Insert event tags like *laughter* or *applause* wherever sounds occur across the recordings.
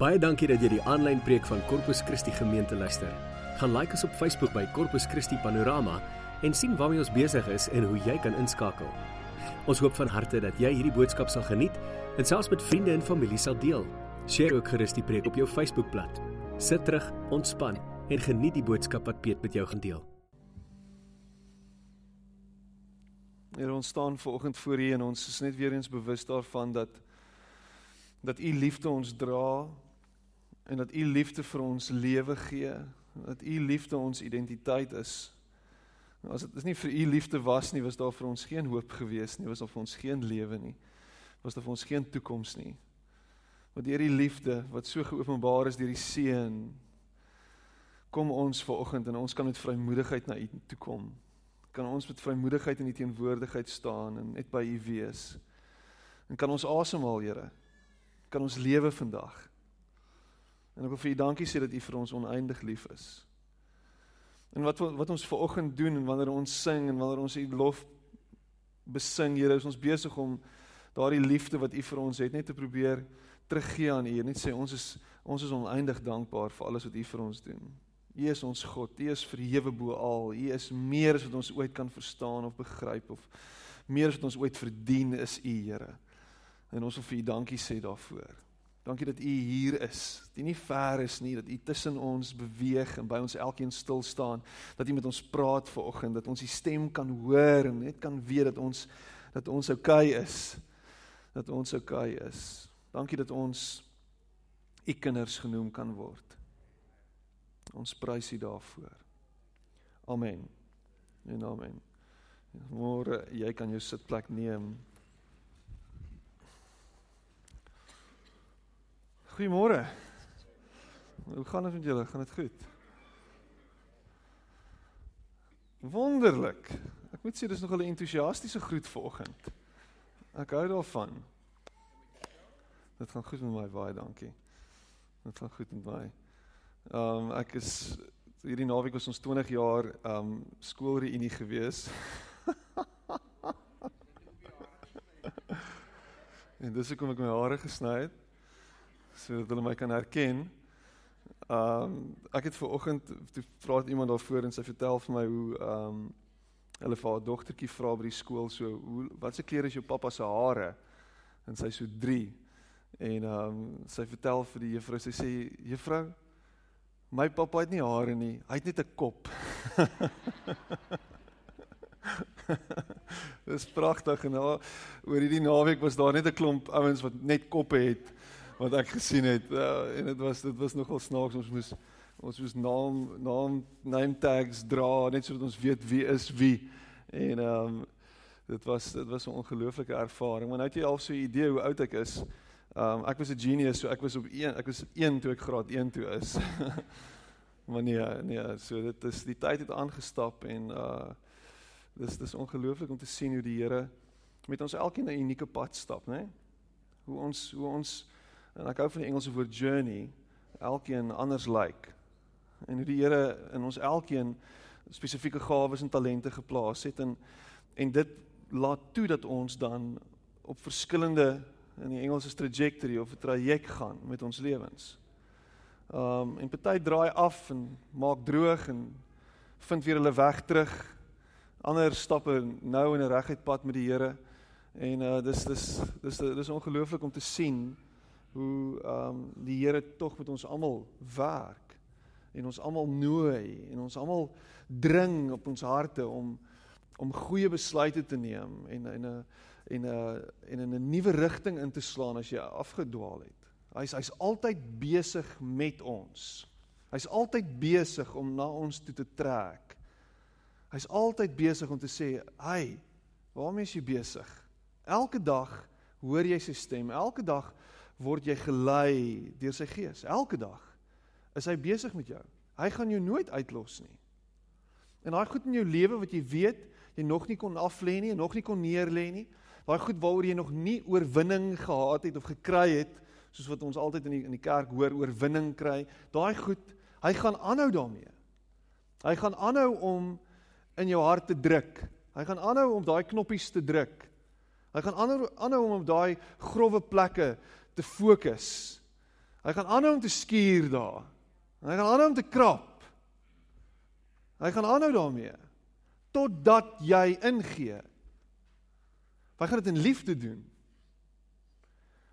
Baie dankie dat jy die aanlyn preek van Corpus Christi gemeente luister. Gaan like ons op Facebook by Corpus Christi Panorama en sien waarmee ons besig is en hoe jy kan inskakel. Ons hoop van harte dat jy hierdie boodskap sal geniet en selfs met vriende en familie sal deel. Deel ook gerus die preek op jou Facebookblad. Sit terug, ontspan en geniet die boodskap wat Piet met jou gaan deel. Here ons staan vanoggend voor U en ons is net weer eens bewus daarvan dat dat U liefde ons dra en dat U liefde vir ons lewe gee, dat U liefde ons identiteit is. Nou as dit is nie vir U liefde was nie, was daar vir ons geen hoop gewees nie, was daar vir ons geen lewe nie. Was daar vir ons geen toekoms nie. Want deur die liefde wat so geopenbaar is deur die Seun kom ons ver oggend en ons kan met vrymoedigheid na U toe kom. Kan ons met vrymoedigheid in U teenwoordigheid staan en net by U wees. En kan ons asemhaal, Here. Kan ons lewe vandag. En ek wil vir U dankie sê dat U vir ons oneindig lief is. En wat wat ons ver oggend doen en wanneer ons sing en wanneer ons U lof besing, Here, is ons besig om daardie liefde wat U vir ons het net te probeer teruggee aan U. Net sê ons is ons is oneindig dankbaar vir alles wat U vir ons doen. U is ons God. U is verhewe bo al. U is meer as wat ons ooit kan verstaan of begryp of meer as wat ons ooit verdien is U, Here. En ons wil vir U dankie sê daarvoor. Dankie dat U hier is. Dat U nie ver is nie, dat U tussen ons beweeg en by ons elkeen stil staan, dat U met ons praat vanoggend, dat ons U stem kan hoor en net kan weet dat ons dat ons oukei okay is. Dat ons oukei okay is. Dankie dat ons U kinders genoem kan word. Ons prys U daarvoor. Amen. En amen. Môre jy kan jou sitplek neem. Goeiemôre. Hoe gaan dit met julle? Gaan dit goed? Wonderlik. Ek moet sê dis nog 'n entoesiastiese groet vanoggend. Ek hou daarvan. Dit gaan goed met my baie dankie. Dit gaan goed met my. Ehm um, ek is hierdie naweek was ons 20 jaar ehm um, skoolreunie gewees. *laughs* en dis hoekom ek my hare gesny het sodat hulle my kan herken. Ehm um, ek het ver oggend toe vra iemand daarvoor en sy vertel vir my hoe ehm um, hulle vir haar dogtertjie vra by die skool so hoe wat se kleur is jou pappa se hare? En sy so 3. En ehm um, sy vertel vir die juffrou sy sê juffrou My pappa het nie hare nie, hy het net 'n kop. *laughs* Dis pragtig en oor hierdie naweek was daar net 'n klomp ouens wat net koppe het wat ek gesien het uh, en dit was dit was nogal snaaks ons moes ons moes naam naam name tags dra net sodat ons weet wie is wie en ehm um, dit was dit was 'n ongelooflike ervaring maar nou het jy al so 'n idee hoe oud ek is Um ek was 'n genius, so ek was op 1, ek was 1 toe ek graad 1 toe is. *laughs* maar nee, nee, so dit is die tyd het aangestap en uh dis dis ongelooflik om te sien hoe die Here met ons elkeen 'n unieke pad stap, né? Hoe ons hoe ons en ek hou van die Engelse woord journey, elkeen anders lyk. Like, en hoe die Here in ons elkeen spesifieke gawes en talente geplaas het en en dit laat toe dat ons dan op verskillende in die Engels is trajectory of 'n traject gaan met ons lewens. Um en party draai af en maak droog en vind weer hulle weg terug. Ander stappe nou in 'n reguit pad met die Here. En uh dis dis dis dis ongelooflik om te sien hoe um die Here tog met ons almal werk en ons almal nooi en ons almal dring op ons harte om om goeie besluite te neem en en 'n en 'n en in 'n nuwe rigting in te slaan as jy afgedwaal het. Hy's hy's altyd besig met ons. Hy's altyd besig om na ons toe te trek. Hy's altyd besig om te sê, "Hey, waarmee is jy besig?" Elke dag hoor jy sy stem. Elke dag word jy gelei deur sy gees. Elke dag is hy besig met jou. Hy gaan jou nooit uitlos nie. En daai goed in jou lewe wat jy weet jy nog nie kon aflê nie, nog nie kon neerlê nie, daai goed waaroor jy nog nie oorwinning gehad het of gekry het soos wat ons altyd in die in die kerk hoor oorwinning kry daai goed hy gaan aanhou daarmee hy gaan aanhou om in jou hart te druk hy gaan aanhou om daai knoppies te druk hy gaan aanhou aanhou om op daai grouwe plekke te fokus Hy gaan aanhou om te skuur daar. Hy gaan aanhou om te krap. Hy gaan aanhou daarmee totdat jy ingee. Hy gaan dit in liefde doen.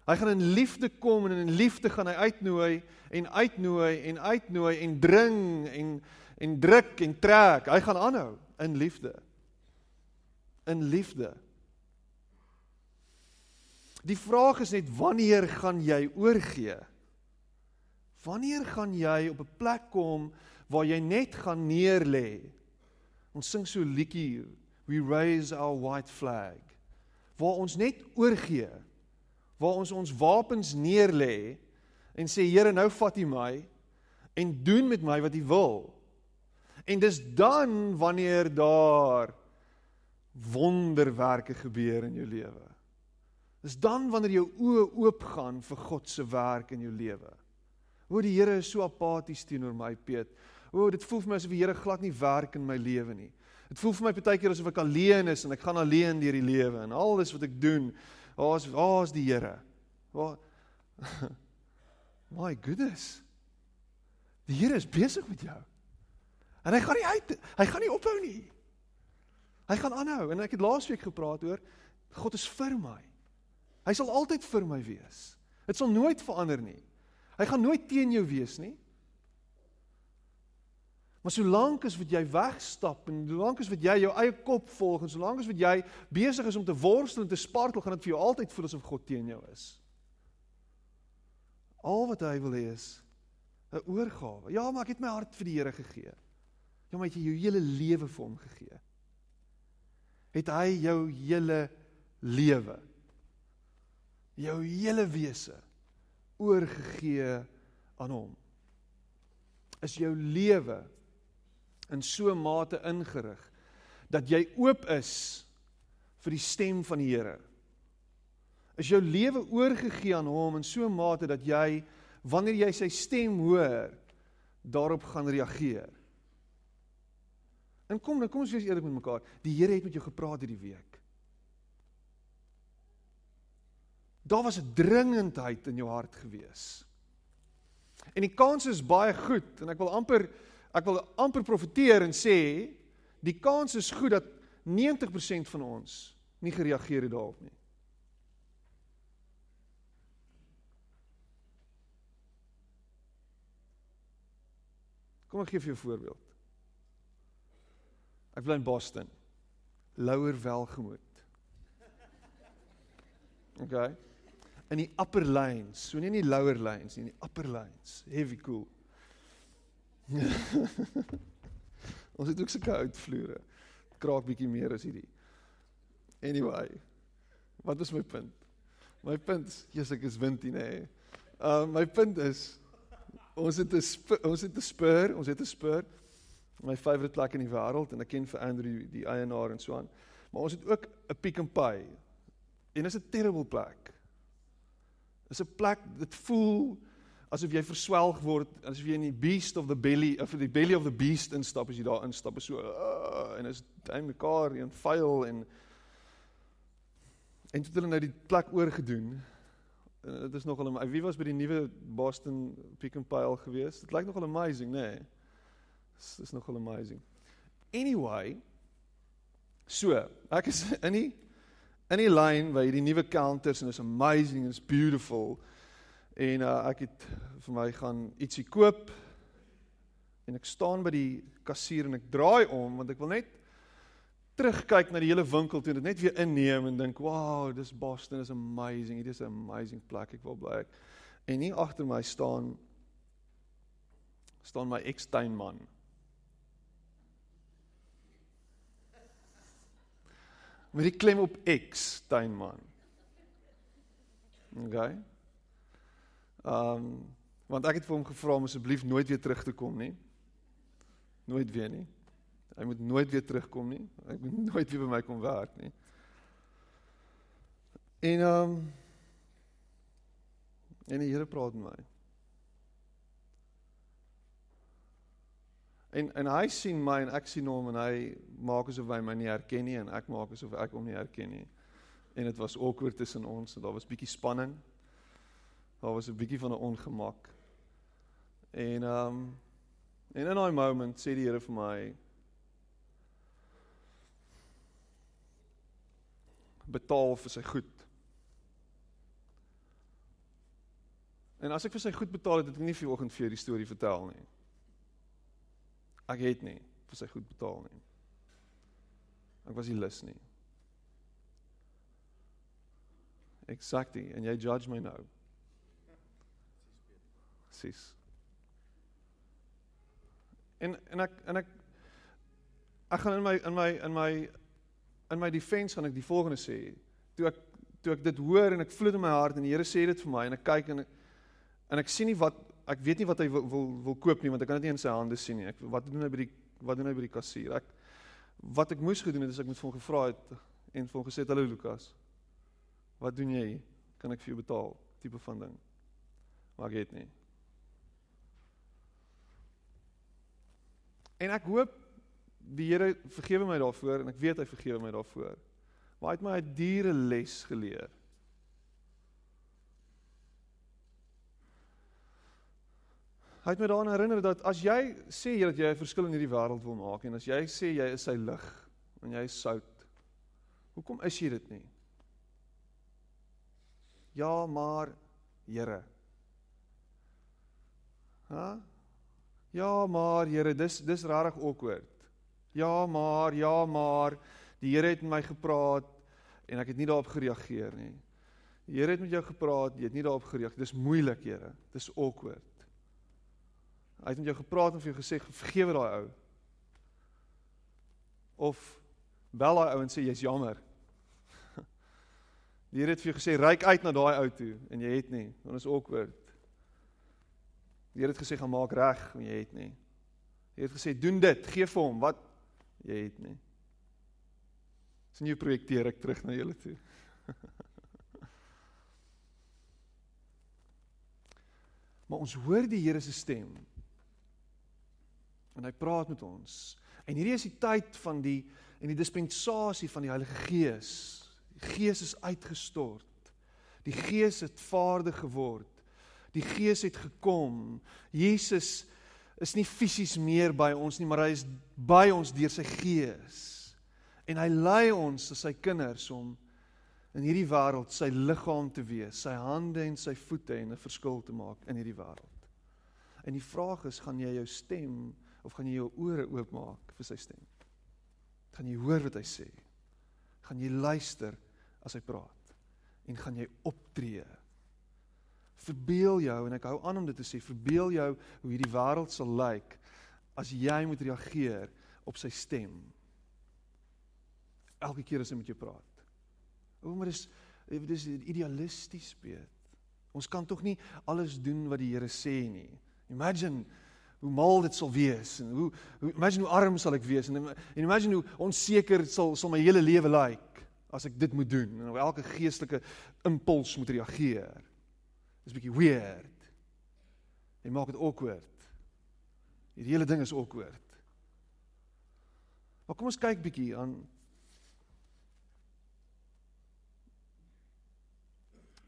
Hy gaan in liefde kom en in liefde gaan hy uitnooi en uitnooi en uitnooi en dring en en druk en trek. Hy gaan aanhou in liefde. In liefde. Die vraag is net wanneer gaan jy oorgee? Wanneer gaan jy op 'n plek kom waar jy net gaan neerlê? Ons sing so liedjie, we raise our white flag. Waar ons net oorgee. Waar ons ons wapens neerlê en sê Here, nou vat U my en doen met my wat U wil. En dis dan wanneer daar wonderwerke gebeur in jou lewe. Dis dan wanneer jou oë oop gaan vir God se werk in jou lewe. O die Here is so apaties teenoor my Piet. O dit voel vir my asof die Here glad nie werk in my lewe nie. Dit voel vir my baie keer asof ek alleen is en ek gaan alleen deur die lewe en alles wat ek doen, waar's waar's die Here? Waar *laughs* My goodness. Die Here is besig met jou. En hy gaan nie uit hy gaan nie ophou nie. Hy gaan aanhou en ek het laasweek gepraat oor God is vir my. Hy sal altyd vir my wees. Dit sal nooit verander nie. Hy gaan nooit teen jou wees nie. Maar solank as wat jy wegstap en solank as wat jy jou eie kop volg en solank as wat jy besig is om te worstel en te spartel, gaan dit vir jou altyd voel asof God teen jou is. Al wat hy wil hê is 'n oorgawe. Ja, maar ek het my hart vir die Here gegee. Ja, maar het jy jou hele lewe vir hom gegee? Het hy jou hele lewe jou hele wese oorgegee aan hom? Is jou lewe in so mate ingerig dat jy oop is vir die stem van die Here? is jou lewe oorgegee aan hom in so mate dat jy wanneer jy sy stem hoor daarop gaan reageer. En kom dan kom ons wees eerlik met mekaar. Die Here het met jou gepraat hierdie week. Daar was 'n dringendheid in jou hart gewees. En die kans is baie goed en ek wil amper ek wil amper profeteer en sê die kans is goed dat 90% van ons nie gereageer het daarop nie. Kom ek gee vir jou 'n voorbeeld. Ek bly in Boston. Lower welgemoed. OK. In die upper lanes, so nie in die lower lanes nie, in die upper lanes. Heavy cool. *laughs* Ons het ook sulke uitvloere. Kraak bietjie meer as hierdie. Anyway. Wat is my punt? My punt is, jy's ek is windie nê. Uh my punt is ons het 'n ons het 'n spur, ons het 'n spur. My favourite plek in die wêreld en ek ken vir Andrew die eienaar en so aan. Maar ons het ook 'n Pick n Pay. En dit is 'n terrible plek. Dit is 'n plek dit voel asof jy verswelg word, asof jy in die beast of the belly of the belly of the beast instap as jy daar instap. So uh, en is hy mekaar en vuil en en toe hulle nou die plek oorgedoen dit is nogal wie was by die nuwe Boston Pick and Pile gewees? Dit lyk nogal amazing, nê? Nee. Dis is nogal amazing. Anyway, so, ek is in die in die lyn by die nuwe counters en is amazing and it's beautiful. En uh, ek het vir my gaan ietsie koop en ek staan by die kassier en ek draai om want ek wil net terugkyk na die hele winkel toe en dit net weer inneem en dink, "Wow, dis Boston is amazing. Dit is 'n amazing plek. Ek wil bly ek." En hier agter my staan staan my ekstuinman. Met die klem op X, tuinman. OK. Ehm um, want ek het vir hom gevra om asseblief nooit weer terug te kom nie. Nooit weer nie. Hy moet nooit weer terugkom nie. Hy moet nooit weer by my kom werk nie. En ehm um, en die Here praat met my. En en hy sien my en ek sien hom en hy maak asof hy my nie herken nie en ek maak asof ek hom nie herken nie. En dit was awkward tussen ons en daar was bietjie spanning. Daar was 'n bietjie van 'n ongemak. En ehm um, en in daai moment sê die Here vir my betaal vir sy goed. En as ek vir sy goed betaal het, het ek nie vir oggend vir jou die storie vertel nie. Ek het nie vir sy goed betaal nie. Ek was nie lus nie. Exactly, en jy judge my nou. Sis. En en ek en ek ek gaan in my in my in my in my defense gaan ek die volgende sê. Toe ek toe ek dit hoor en ek dit in my hart en die Here sê dit vir my en ek kyk en ek, en ek sien nie wat ek weet nie wat hy wil wil, wil koop nie want ek kan dit nie in sy hande sien nie. Ek wat doen hy by die wat doen hy by die kassier? Ek wat ek moes gedoen het is ek moet vir hom gevra het en vir hom gesê het hallo Lukas. Wat doen jy? Kan ek vir jou betaal? Tipe van ding. Maar ek het nie. En ek hoop die Here vergewe my daarvoor en ek weet hy vergewe my daarvoor. Maar hy het my 'n diere les geleer. Hy het my daaraan herinner dat as jy sê dat jy 'n verskil in hierdie wêreld wil maak en as jy sê jy is sy lig en jy is sout, hoekom is jy dit nie? Ja, maar Here. Ha? Ja, maar Here, dis dis regtig awkward. Ja, maar, ja, maar die Here het met my gepraat en ek het nie daarop gereageer nie. Die Here het met jou gepraat, jy het nie daarop gereageer. Dis moeilik, Here. Dis awkward. Hy het met jou gepraat en vir jou gesê vergewe daai ou. Of bel daai ou en sê jy's jammer. *laughs* Die Here het vir jou gesê ryk uit na daai ou toe en jy het nie. Dit is awkward. Die Here het gesê gaan maak reg en jy het nie. Hy het gesê doen dit, gee vir hom wat jy het nie. Sien jy projekteer ek terug na julle toe. *laughs* maar ons hoor die Here se stem. En hy praat met ons. En hierdie is die tyd van die en die dispensasie van die Heilige Gees. Die Gees is uitgestort. Die Gees het vaardig geword. Die Gees het gekom. Jesus is nie fisies meer by ons nie, maar hy is by ons deur sy Gees. En hy lei ons as sy kinders om in hierdie wêreld sy liggaam te wees, sy hande en sy voete en 'n verskil te maak in hierdie wêreld. En die vraag is, gaan jy jou stem of gaan jy jou ore oopmaak vir sy stem? Gaan jy hoor wat hy sê? Gaan jy luister as hy praat? En gaan jy optree Verbeel jou en ek hou aan om dit te sê, verbeel jou hoe hierdie wêreld sal lyk as jy moet reageer op sy stem. Elke keer as hy met jou praat. O, maar dis dis idealisties beet. Ons kan tog nie alles doen wat die Here sê nie. Imagine hoe mal dit sal wees en hoe, hoe imagine hoe arm sal ek wees en, en imagine hoe onseker sal sal my hele lewe lyk like, as ek dit moet doen en op elke geestelike impuls moet reageer. Dis 'n bietjie weird. Jy maak dit awkward. Hierdie hele ding is awkward. Maar kom ons kyk bietjie aan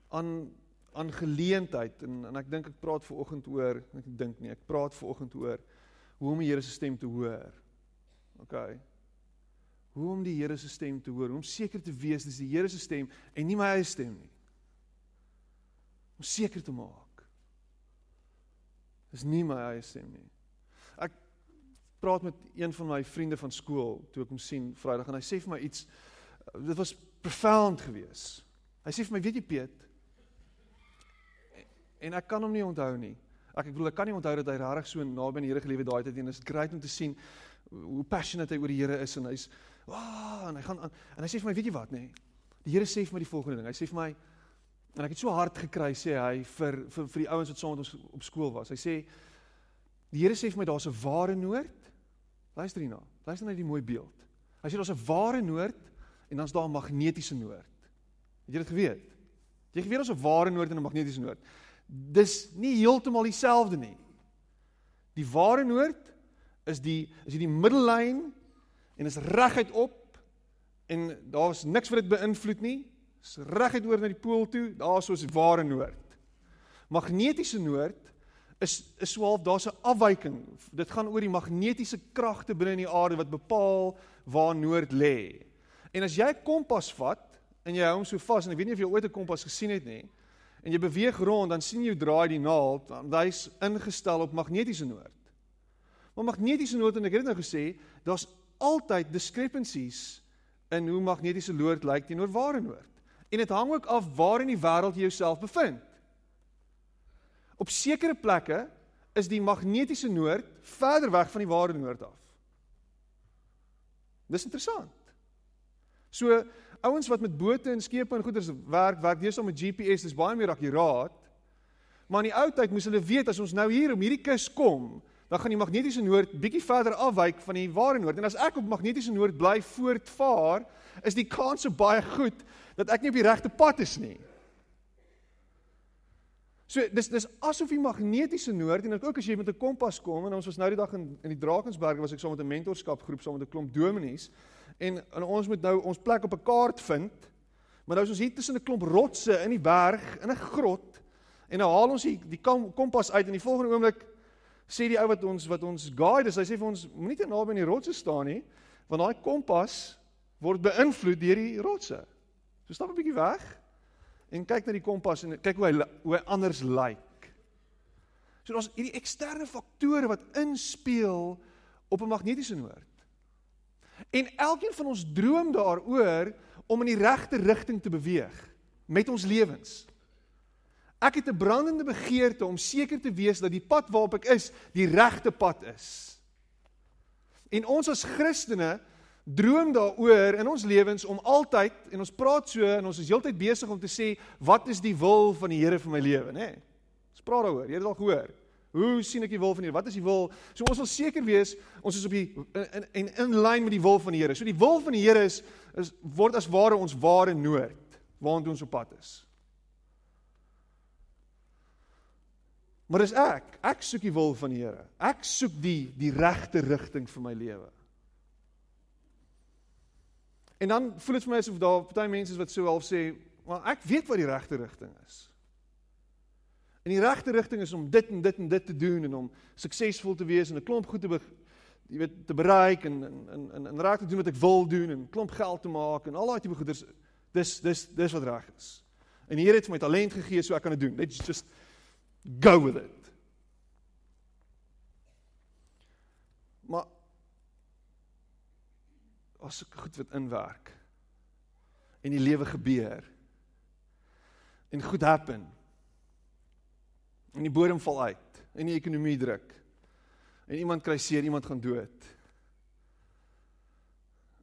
aan aan geleentheid en en ek dink ek praat ver oggend oor ek dink nie ek praat ver oggend oor hoe om die Here se stem te hoor. OK. Hoe om die Here se stem te hoor, om seker te wees dis die Here se stem en nie my eie stem nie om seker te maak. Dis nie my eie stem nie. Ek praat met een van my vriende van skool toe ek hom sien Vrydag en hy sê vir my iets dit was profound geweest. Hy sê vir my, weet jy Piet? En ek kan hom nie onthou nie. Ek ek bedoel ek kan nie onthou dat hy regtig so naby aan die Here gelewe daai tyd en dit is great om te sien hoe passionate hy oor die Here is en hy's 哇 oh, en hy gaan aan en hy sê vir my, weet jy wat nê? Nee? Die Here sê vir my die volgende ding. Hy sê vir my En ek het so hard gekry sê hy vir vir vir die ouens wat saam met ons op skool was. Hy sê die Here sê vir my daar's 'n ware noord. Luister hierna. Luister na die mooi beeld. Hy sê daar's 'n ware noord en dan's daar 'n magnetiese noord. Het jy dit geweet? Het jy geweet daar's 'n ware noord en 'n magnetiese noord? Dis nie heeltemal dieselfde nie. Die ware noord is die is die middellyn en is reguit op en daar's niks wat dit beïnvloed nie is reguit oor na die pool toe, daar soos ware noord. Magnetiese noord is is swaalf daar's 'n afwyking. Dit gaan oor die magnetiese kragte binne in die aarde wat bepaal waar noord lê. En as jy 'n kompas vat en jy hou hom so vas en ek weet nie of jy ooit 'n kompas gesien het nie en jy beweeg rond dan sien jy draai die naald, want hy's ingestel op magnetiese noord. Maar magnetiese noord en ek het dit nou gesê, daar's altyd discrepancies in hoe magnetiese noord lyk teenoor ware noord. En dit hang ook af waar in die wêreld jy jouself bevind. Op sekere plekke is die magnetiese noord verder weg van die ware noord af. Dis interessant. So ouens wat met bote en skepe en goederes werk, werk deesdae met GPS, dis baie meer akkuraat. Maar in die ou tyd moes hulle weet as ons nou hier om hierdie kus kom, dan gaan die magnetiese noord bietjie verder afwyk van die ware noord. En as ek op magnetiese noord bly voortvaar, is die kans so baie goed dat ek nie op die regte pad is nie. So dis dis asof die magnetiese noord en ook as jy met 'n kompas kom en ons was nou die dag in in die Drakensberge was ek saam so met 'n mentorskap groep saam so met 'n klomp dominees en, en ons moet nou ons plek op 'n kaart vind. Maar nou is ons hier tussen 'n klomp rotse in die berg in 'n grot en nou haal ons die, die kompas uit en die volgende oomblik sê die ou wat ons wat ons guide, hy sê vir ons moenie te naby aan die rotse staan nie want daai kompas word beïnvloed deur die rotse. So stap 'n bietjie weg en kyk na die kompas en kyk hoe hy hoe hy anders lyk. So daar's hierdie eksterne faktore wat inspel op 'n magnetiese noord. En elkeen van ons droom daaroor om in die regte rigting te beweeg met ons lewens. Ek het 'n brandende begeerte om seker te wees dat die pad waarop ek is, die regte pad is. En ons as Christene droom daaroor in ons lewens om altyd en ons praat so en ons is heeltyd besig om te sê wat is die wil van die Here vir my lewe, nê? Nee. Ons praat daaroor. Jy het dit al gehoor. Hoe sien ek die wil van die Here? Wat is die wil? So ons wil seker wees ons is op die in in in lyn met die wil van die Here. So die wil van die Here is is word as ware ons ware nood waartoe ons op pad is. Maar dis ek. Ek soek die wil van die Here. Ek soek die die regte rigting vir my lewe. En dan voel dit vir my asof daar party mense is wat so half sê, "Maar ek weet wat die regte rigting is." En die regte rigting is om dit en dit en dit te doen en om suksesvol te wees en 'n klomp goed te jy weet te bereik en en en en raak te doen wat ek wil doen en klomp geld te maak en al daai tipe goeders. Dis dis dis wat reg is. En die Here het vir my talent gegee so ek kan dit doen. Let's just go with it. Maar as ek goed wat inwerk en die lewe gebeur en goed happen en die bodem val uit en die ekonomie druk en iemand kry seer iemand gaan dood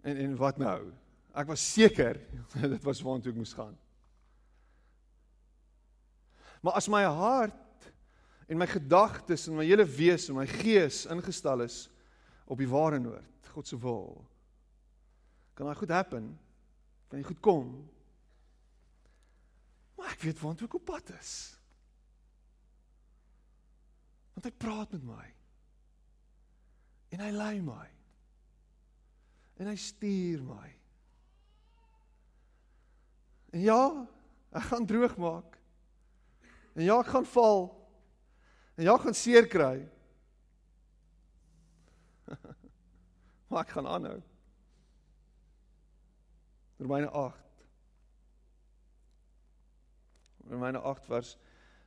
en en wat nou ek was seker *laughs* dit was waartoe ek moes gaan maar as my hart en my gedagtes en my hele wese en my gees ingestel is op die ware noord God se wil kan daai goed happen. Kan jy goed kom. Maar ek weet waantoe ek op pad is. Want hy praat met my. En hy lei my. En hy stuur my. En ja, ek gaan droog maak. En ja, ek gaan val. En ja, ek gaan seer kry. *laughs* maar ek gaan aanhou. Romeine 8. Romeine 8 vers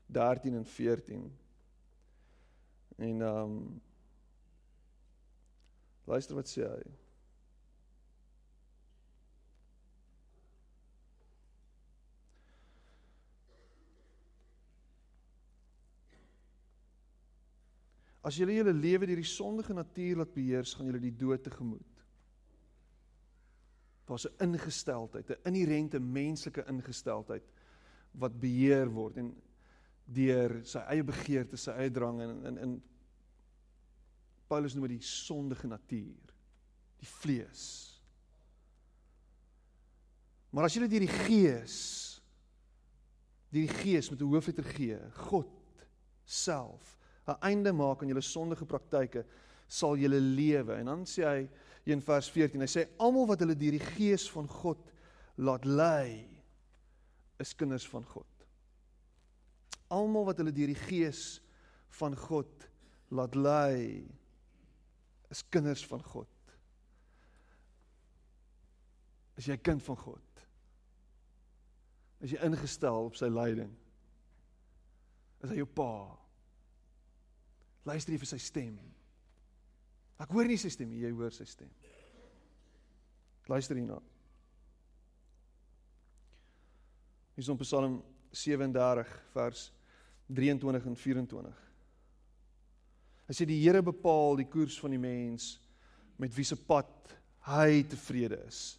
13 en 14. En ehm um, luister wat sê hy. As julle julle lewe deur die sondige natuur laat beheers, gaan julle die dood tegemoet. Daar's 'n ingesteldheid, 'n inherente menslike ingesteldheid wat beheer word en deur sy eie begeertes, sy eie drang en in in Paulus noem dit die sondige natuur, die vlees. Maar as jy dit deur die gees deur die gees met 'n hoofletter G, God self, 'n einde maak aan julle sondige praktyke, sal julle lewe. En dan sê hy in vers 14. Hy sê almal wat hulle deur die gees van God laat lei is kinders van God. Almal wat hulle deur die gees van God laat lei is kinders van God. Is jy kind van God? Is jy ingestel op sy leiding? Is hy jou pa? Luister jy vir sy stem? Ek hoor nie sy stem nie, jy hoor sy stem. Luister hierna. Hier is op Psalm 37 vers 23 en 24. Hy sê die Here bepaal die koers van die mens met wie se pad hy tevrede is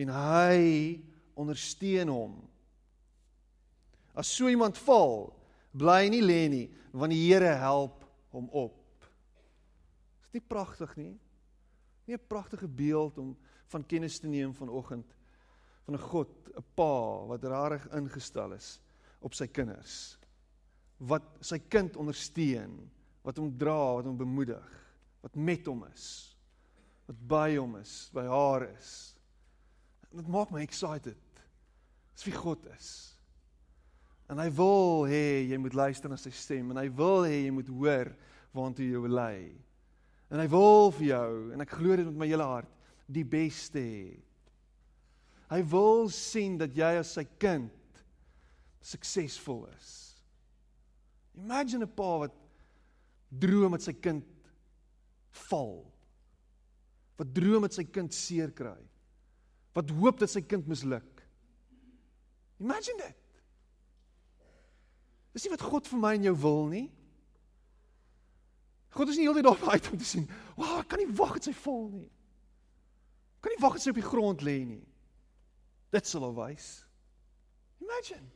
en hy ondersteun hom. As so iemand val, bly hy nie lê nie, want die Here help hom op. Is dit pragtig nie? Nie 'n pragtige beeld om van kennis te neem vanoggend van 'n God, 'n pa wat rarig ingestel is op sy kinders. Wat sy kind ondersteun, wat hom dra, wat hom bemoedig, wat met hom is, wat by hom is, by haar is. Dit maak my excited. Dis wie God is. En hy wil hê jy moet luister na sy stem en hy wil hê jy moet hoor waantoe wil lei. En hy wil vir jou en ek glo dit met my hele hart die beste hê. Hy wil sien dat jy as sy kind suksesvol is. Imagine 'n pa wat droom dat sy kind val. Wat droom dat sy kind seer kry. Wat hoop dat sy kind misluk. Imagine dit. Dis nie wat God vir my en jou wil nie. God is nie heeltyd daar uit om te sien, "Wag, ek kan nie wag dat sy val nie." Kan nie wag dat sy op die grond lê nie. Dit sal wys. Imagine.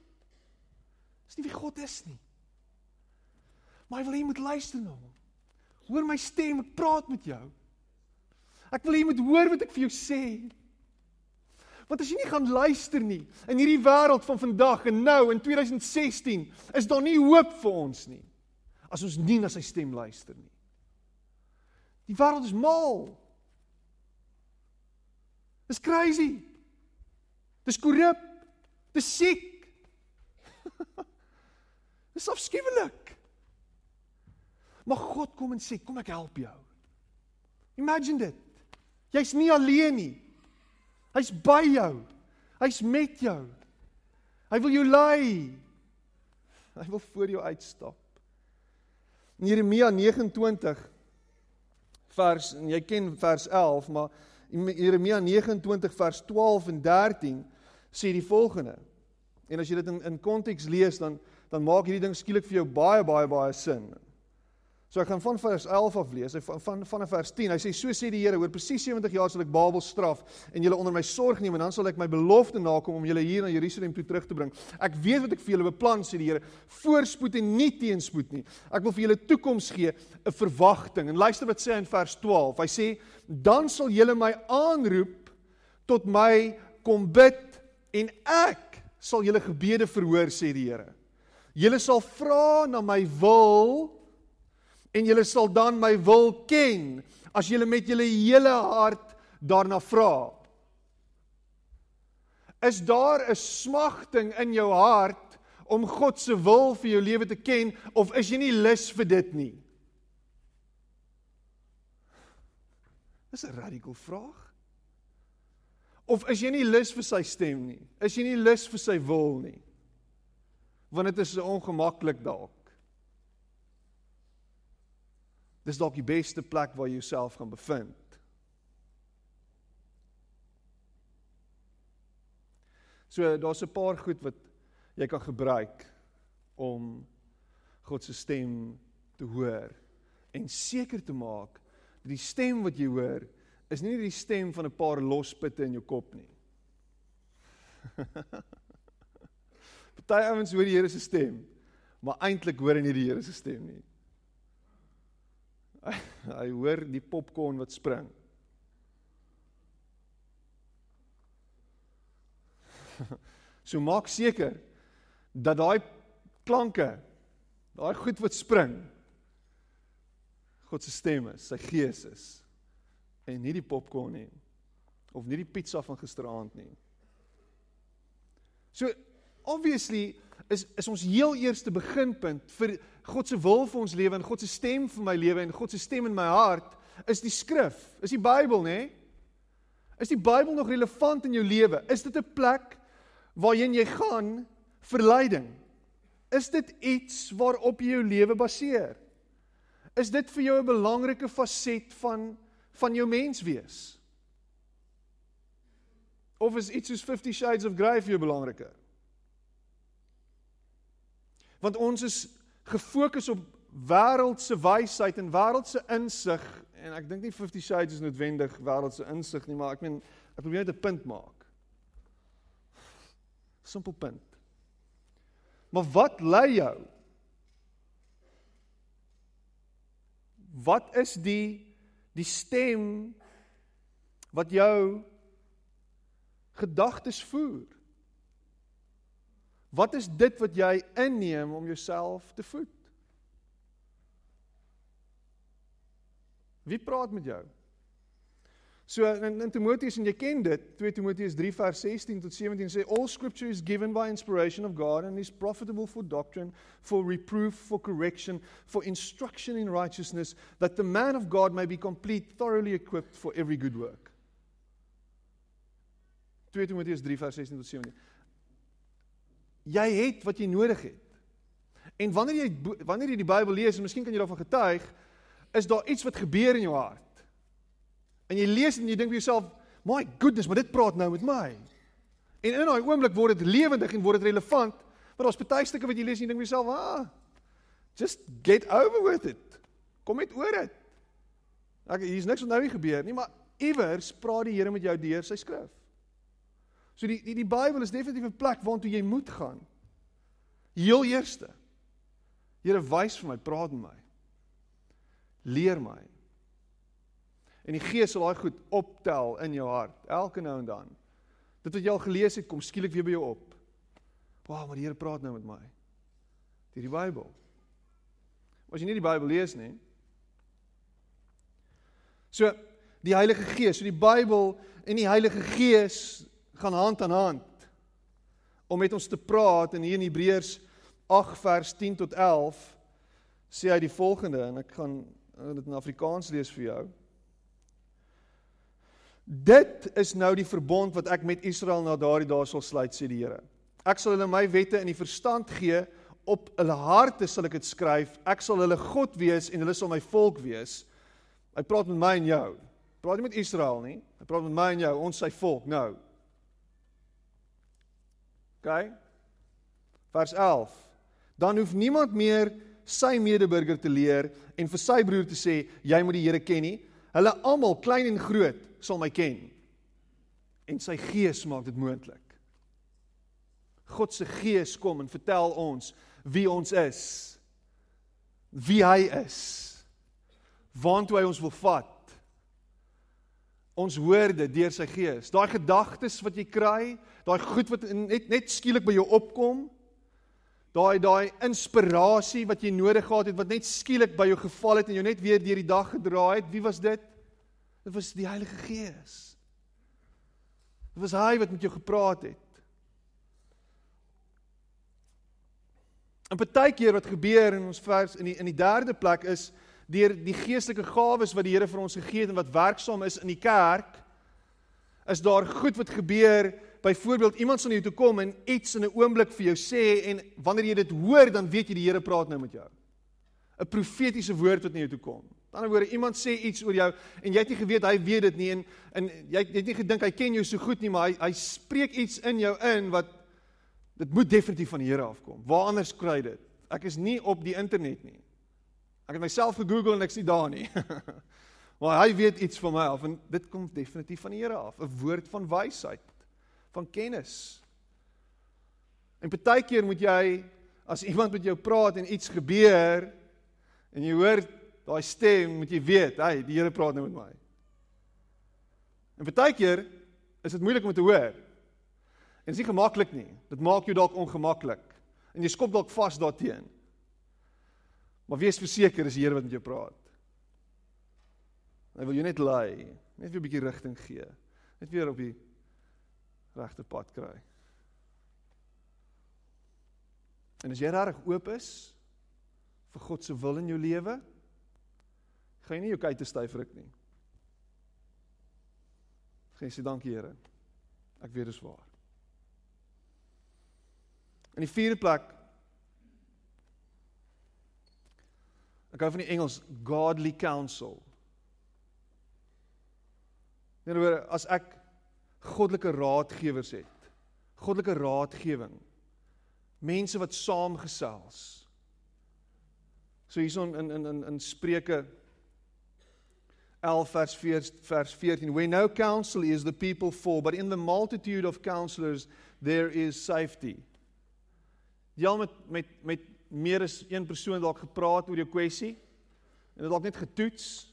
Dis nie wie God is nie. Maar hy wil hê jy moet luister na hom. Hoor my stem, ek praat met jou. Ek wil hê jy moet hoor wat ek vir jou sê. Want as jy nie gaan luister nie in hierdie wêreld van vandag en nou in 2016, is daar nie hoop vir ons nie. As ons nie na sy stem luister nie. Die wêreld is mal. Dis crazy. Dis korrup. Dis siek. *laughs* Dis afskuwelik. Maar God kom en sê, "Kom ek help jou." Imagine dit. Jy's nie alleen nie. Hy's by jou. Hy's met jou. Hy wil jou lei. Hy wil voor jou uitstap. In Jeremia 29 vers en jy ken vers 11, maar Jeremia 29 vers 12 en 13 sê die volgende. En as jy dit in in konteks lees dan dan maak hierdie ding skielik vir jou baie baie baie sin. So ek gaan van vers 11 af lees. Hy van van vers 10. Hy sê so sê die Here, oor presies 70 jaar sal ek Babel straf en julle onder my sorg neem en dan sal ek my belofte nakom om julle hier na Jerusalem toe terug te bring. Ek weet wat ek vir julle beplan sê die Here, voorspoed en nie teenspoed nie. Ek wil vir julle toekoms gee, 'n verwagting. En luister wat sê hy in vers 12. Hy sê dan sal julle my aanroep tot my kom bid en ek sal julle gebede verhoor sê die Here. Julle sal vra na my wil en julle sal dan my wil ken as julle met julle hele hart daarna vra. Is daar 'n smagting in jou hart om God se wil vir jou lewe te ken of is jy nie lus vir dit nie? Dis 'n radikale vraag. Of is jy nie lus vir sy stem nie? Is jy nie lus vir sy wil nie? Want dit is ongemaklik dalk. Dis dalk die beste plek waar jy jouself gaan bevind. So daar's 'n paar goed wat jy kan gebruik om God se stem te hoor en seker te maak dat die stem wat jy hoor is nie die stem van 'n paar lospitte in jou kop nie. *laughs* Party ouens hoor die Here se stem, maar eintlik hoor hulle nie die Here se stem nie. Hy, hoor die popcorn wat spring. *laughs* So maak seker dat daai klanke, daai goed wat spring God se stem is, sy gees is en nie die popcorn nie of nie die pizza van gisteraand nie. So obviously is is ons heel eerste beginpunt vir God se wil vir ons lewe en God se stem vir my lewe en God se stem in my hart is die skrif, is die Bybel, nê? Is die Bybel nog relevant in jou lewe? Is dit 'n plek waarheen jy gaan vir leiding? Is dit iets waarop jy jou lewe baseer? Is dit vir jou 'n belangrike faset van van jou menswees? Of is iets soos 50 Shades of Grey vir jou belangriker? Want ons is gefokus op wêreldse wysheid en wêreldse insig en ek dink nie 50 Shades is noodwendig wêreldse insig nie, maar ek meen ek probeer net 'n punt maak. Simpel punt. Maar wat lei jou? Wat is die die stem wat jou gedagtes voer? Wat is dit wat jy inneem om jouself te voed? Wie praat met jou? So in, in Timoteus en jy ken dit, 2 Timoteus 3 vers 16 tot 17 sê all scripture is given by inspiration of God and is profitable for doctrine, for reproof, for correction, for instruction in righteousness, that the man of God may be complete, thoroughly equipped for every good work. 2 Timoteus 3 vers 16 tot 17. Jy het wat jy nodig het. En wanneer jy wanneer jy die Bybel lees en miskien kan jy daarvan getuig, is daar iets wat gebeur in jou hart. En jy lees en jy dink vir jouself, "My goodness, maar dit praat nou met my." En in daai oomblik word dit lewendig en word dit relevant, maar daar's baie stukke wat jy lees en jy dink vir jouself, "Ah, just get over with it. Kom net oor dit." Ek hier's niks wat nou hier gebeur nie, maar iewers praat die Here met jou deur sy skrif. So die die die Bybel is definitief 'n plek waartoe jy moet gaan. Heel eerste. Here wys vir my, praat met my. Leer my. En die Gees sal daai goed optel in jou hart elke nou en dan. Dit wat jy al gelees het, kom skielik weer by jou op. Wow, maar die Here praat nou met my. Deur die Bybel. As jy nie die Bybel lees nie. So die Heilige Gees, so die Bybel en die Heilige Gees gaan hand aan hand om met ons te praat en hier in Hebreërs 8 vers 10 tot 11 sê hy die volgende en ek gaan dit in Afrikaans lees vir jou. Dit is nou die verbond wat ek met Israel na daardie dae sal sluit sê die Here. Ek sal hulle my wette in die verstand gee, op hulle harte sal ek dit skryf. Ek sal hulle God wees en hulle sal my volk wees. Hy praat met my en jou. Praat nie met Israel nie. Hy praat met my en jou, ons sy volk nou. OK? Vers 11. Dan hoef niemand meer sy medeburger te leer en vir sy broer te sê jy moet die Here ken nie. Hulle almal, klein en groot, sal my ken. En sy gees maak dit moontlik. God se gees kom en vertel ons wie ons is. Wie hy is. Waantoe hy ons wil vat. Ons hoor dit deur sy gees. Daai gedagtes wat jy kry, daai goed wat net net skielik by jou opkom, daai daai inspirasie wat jy nodig gehad het wat net skielik by jou geval het en jou net weer deur die dag gedra het, wie was dit? Dit was die Heilige Gees. Dit was hy wat met jou gepraat het. En baie keer wat gebeur in ons vers in die in die derde plek is deur die geestelike gawes wat die Here vir ons gegee het en wat werksaam is in die kerk is daar goed wat gebeur byvoorbeeld iemand sal na jou toe kom en iets in 'n oomblik vir jou sê en wanneer jy dit hoor dan weet jy die Here praat nou met jou 'n profetiese woord wat na jou toe kom Aan die ander woorde, iemand sê iets oor jou en jy het nie geweet hy weet dit nie en en jy het nie gedink hy ken jou so goed nie, maar hy hy spreek iets in jou in wat dit moet definitief van die Here afkom. Waar anders kry dit? Ek is nie op die internet nie. Ek het myself gegoogel en ek sien daar nie. *laughs* maar hy weet iets van my af en dit kom definitief van die Here af, 'n woord van wysheid, van kennis. En baie keer moet jy as iemand met jou praat en iets gebeur en jy hoor daai stem moet jy weet, hy, die Here praat nou met my. En baie keer is dit moeilik om te hoor. En dit is nie gemaklik nie. Dit maak jou dalk ongemaklik. En jy skop dalk vas daarteen. Maar wees verseker is die Here wat met jou praat. Hy wil jou net lei, net weer 'n bietjie rigting gee. Net weer op die regte pad kry. En as jy regtig oop is vir God se wil in jou lewe, gaan jy nie jou kykte styf ruk nie. Gaan jy sê dankie Here. Ek weet dit is waar. In die vierde plek Ek hou van die Engels godly counsel. Net oor as ek goddelike raadgewers het. Goddelike raadgewing. Mense wat saamgesels. So hierson in in in in Spreuke 11 vers 4 vers 14 Where no counsel is the people fall but in the multitude of counselors there is safety. Jy met met met meer as een persoon dalk gepraat oor jou kwessie en dit dalk net getoets.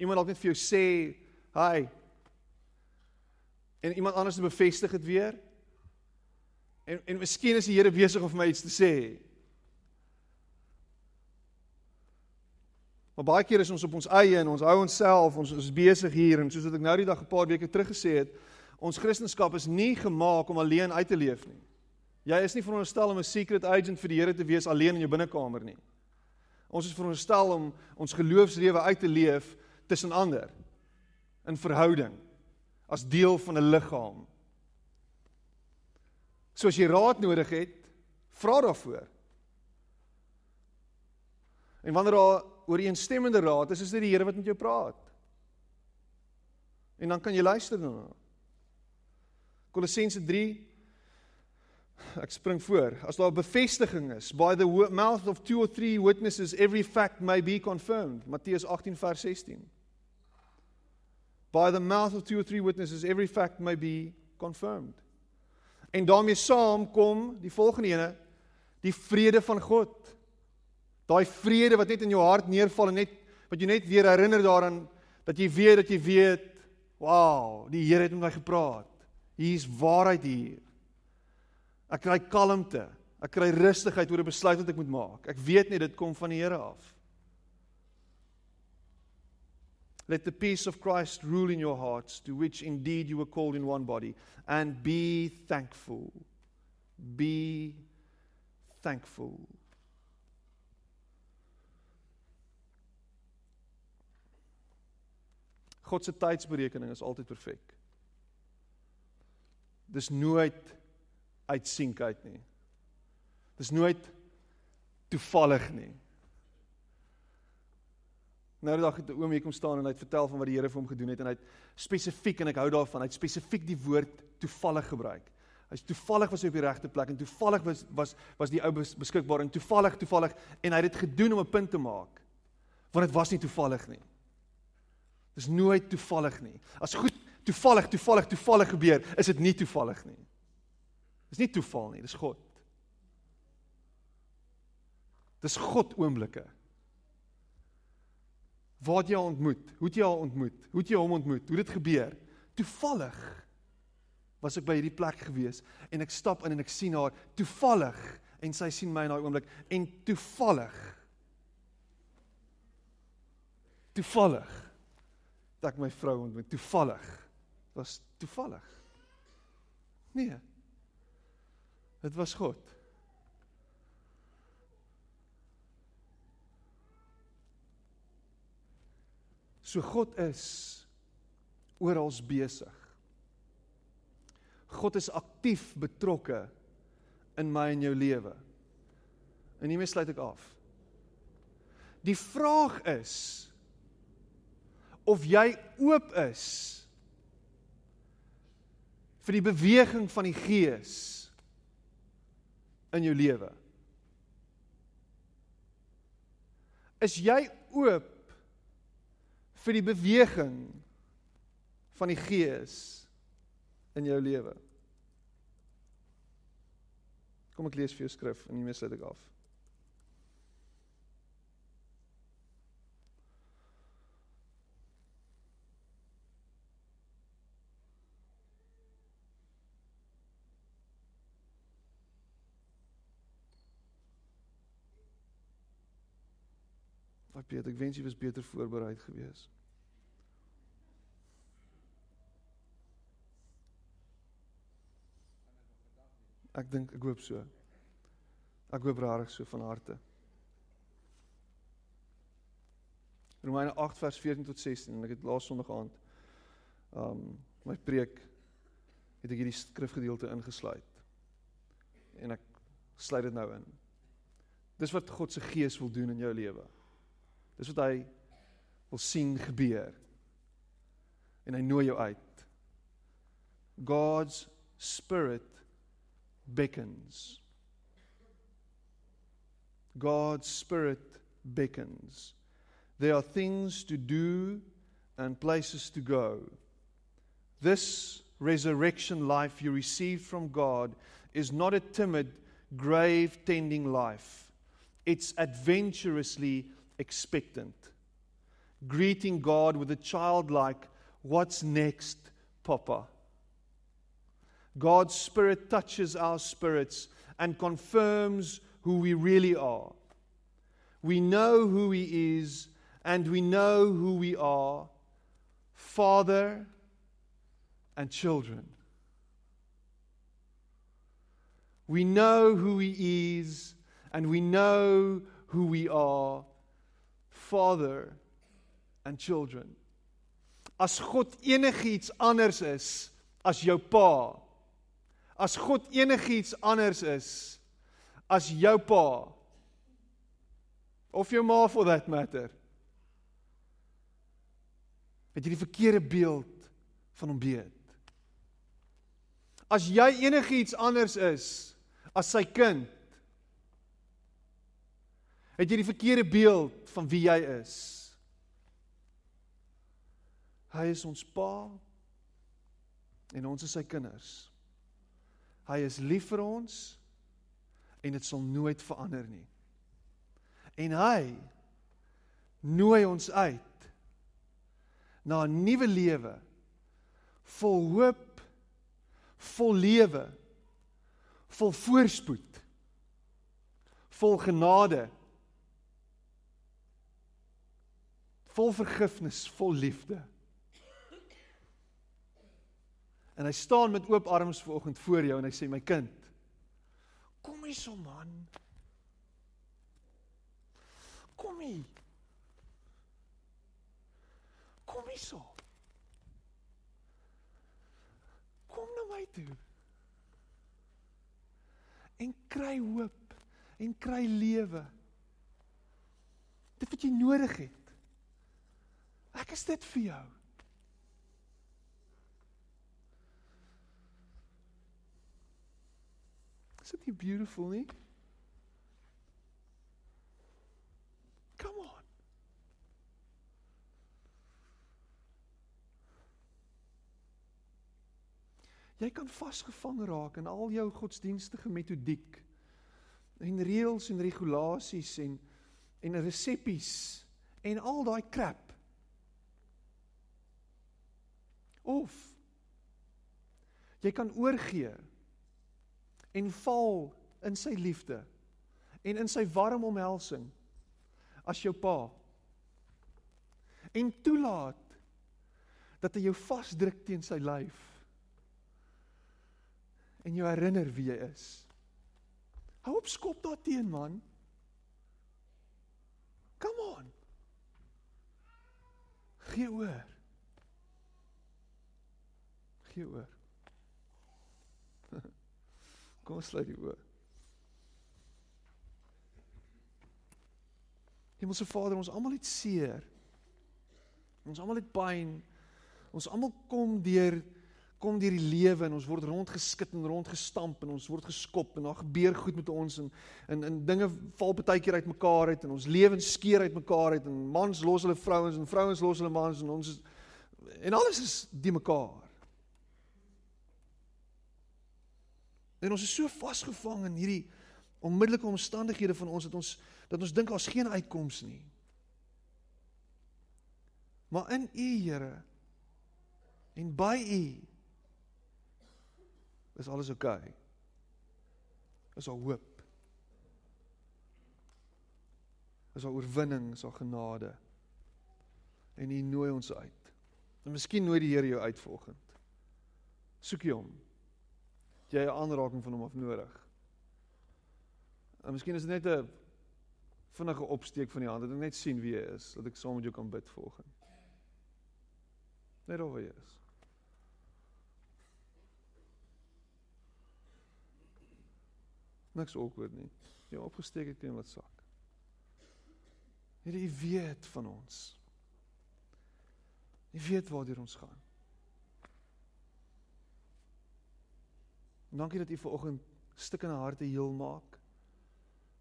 Iemand dalk net vir jou sê, "Hi." En iemand anders bevestig dit weer. En en miskien is die Here besig om vir my iets te sê. Maar baie keer is ons op ons eie en ons hou onsself, ons is besig hier en soos wat ek nou die dag 'n paar weke terug gesê het, ons Christendom is nie gemaak om alleen uit te leef nie. Jy is nie veronderstel om 'n secret agent vir die Here te wees alleen in jou binnekamer nie. Ons is veronderstel om ons geloofslewe uit te leef tussen ander in verhouding as deel van 'n liggaam. So as jy raad nodig het, vra daarvoor. En wanneer daar ooreenstemmende raad is, is dit die Here wat met jou praat. En dan kan jy luister daarna. Kolossense Ek spring voor. As daar bevestiging is, by the mouth of two or three witnesses every fact may be confirmed. Matteus 18 vers 16. By the mouth of two or three witnesses every fact may be confirmed. En daarmee saam kom die volgende ene, die vrede van God. Daai vrede wat net in jou hart neerval en net wat jy net weer herinner daaraan dat jy weet dat jy weet, wow, die Here het met my gepraat. Hier is waarheid hier. Ek kry kalmte. Ek kry rustigheid oor 'n besluit wat ek moet maak. Ek weet net dit kom van die Here af. Let the peace of Christ rule in your hearts, to which indeed you were called in one body, and be thankful. Be thankful. God se tydsberekening is altyd perfek. Dis nooit uitsink uit nie. Dis nooit toevallig nie. Nou die dag het 'n oom hier kom staan en hy het vertel van wat die Here vir hom gedoen het en hy het spesifiek en ek hou daarvan, hy het spesifiek die woord toevallig gebruik. Hy's toevallig was hy op die regte plek en toevallig was was was die ou beskikbaar en toevallig toevallig en hy het dit gedoen om 'n punt te maak. Want dit was nie toevallig nie. Dis nooit toevallig nie. As goed toevallig toevallig toevallig gebeur, is dit nie toevallig nie. Dis nie toeval nie, dis God. Dis God oomblikke. Waar jy ontmoet? Hoe jy haar ontmoet? Hoe jy hom ontmoet? Hoe dit gebeur? Toevallig was ek by hierdie plek gewees en ek stap in en ek sien haar toevallig en sy sien my in daai oomblik en toevallig toevallig dat ek my vrou ontmoet toevallig was toevallig nee Dit was God. So God is oral besig. God is aktief betrokke in my en jou lewe. En hiermee sluit ek af. Die vraag is of jy oop is vir die beweging van die Gees in jou lewe? Is jy oop vir die beweging van die Gees in jou lewe? Kom ek lees vir jou skrif en hiermee sluit ek af. Ag Piet, ek wens jy was beter voorberei gewees. Ek dink ek hoop so. Ek hoop regtig so van harte. Romeine 8 vers 14 tot 16 en ek het laas Sondag aand um my preek het ek hierdie skrifgedeelte ingesluit. En ek sluit dit nou in. Dis wat God se gees wil doen in jou lewe. Dis wat hy wil sien gebeur. En hy nooi jou uit. God's spirit beckons. God's spirit beckons. There are things to do and places to go. This resurrection life you received from God is not a timid, grave tending life. It's adventurously expectant. Greeting God with a childlike, What's next, Papa? God's Spirit touches our spirits and confirms who we really are. We know who He is and we know who we are Father and children. We know who He is and we know who we are Father and children. As God enigiets anders is as jou pa, as God enigiets anders is as jou pa of jou ma for that matter, het jy die verkeerde beeld van hom beet. As jy enigiets anders is as sy kind, het jy die verkeerde beeld van wie jy is. Hy is ons pa en ons is sy kinders. Hy is lief vir ons en dit sal nooit verander nie. En hy nooi ons uit na 'n nuwe lewe vol hoop, vol lewe, vol voorspoed, vol genade, vol vergifnis, vol liefde. En hy staan met oop arms vanoggend voor jou en hy sê my kind, kom hier so man. Kom hier. Kom hier so. Kom na my toe. En kry hoop en kry lewe. Dit wat jy nodig het. Ek is dit vir jou. Is dit nie beautiful nie? Come on. Jy kan vasgevang raak in al jou godsdienstige metodiek en reëls en regulasies en en reseppies en al daai krap. Of jy kan oorgee en val in sy liefde en in sy warm omhelsing as jou pa en toelaat dat hy jou vasdruk teen sy lyf en jou herinner wie jy is. Hou op skop daarteen man. Come on. Gee oor. Gee oor. *laughs* Kom ons sluit die oë. Hemelse Vader, ons almal het seer. Ons almal het pyn. Ons almal kom deur kom deur die lewe en ons word rondgeskit en rondgestamp en ons word geskop en daar gebeur goed met ons en en en dinge val baie keer uitmekaar uit en ons lewens skeer uitmekaar uit en mans los hulle vrouens en vrouens los hulle mans en ons is en alles is die mekaar. En ons is so vasgevang in hierdie onmiddellike omstandighede van ons dat ons dat ons dink daar's geen uitkoms nie. Maar in U Here en by U is alles oukei. Okay. Is al hoop. Is al oorwinning, is al genade. En U nooi ons uit. En miskien nooi die Here jou uit volgend. Soek jy hom. Jy 'n aanraking van hom af nodig. En miskien is dit net 'n vinnige opsteek van die hand dat ek net sien wie jy is, dat ek saam met jou kan bid volgens. Net oor jy is. Niks awkward nie. Jy opgesteek het teen wat sak. U weet van ons. U weet waartoe ons gaan. Dankie dat U vanoggend stukkende harte heel maak.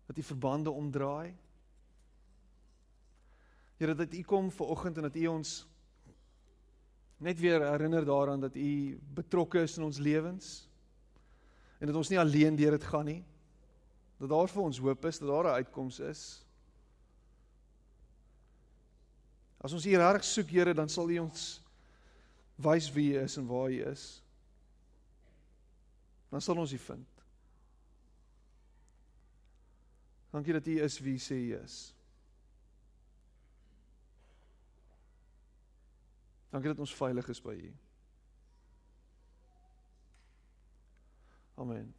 Dat U verbande omdraai. Here dat U kom vanoggend en dat U ons net weer herinner daaraan dat U betrokke is in ons lewens en dat ons nie alleen deur dit gaan nie. Dat daar vir ons hoop is, dat daar 'n uitkoms is. As ons hier reg soek, Here, dan sal U ons wys wie U is en waar U is. Dan sal ons U vind. Dankie dat U is wie sê U is. Dankie dat ons veilig is by U. Amen.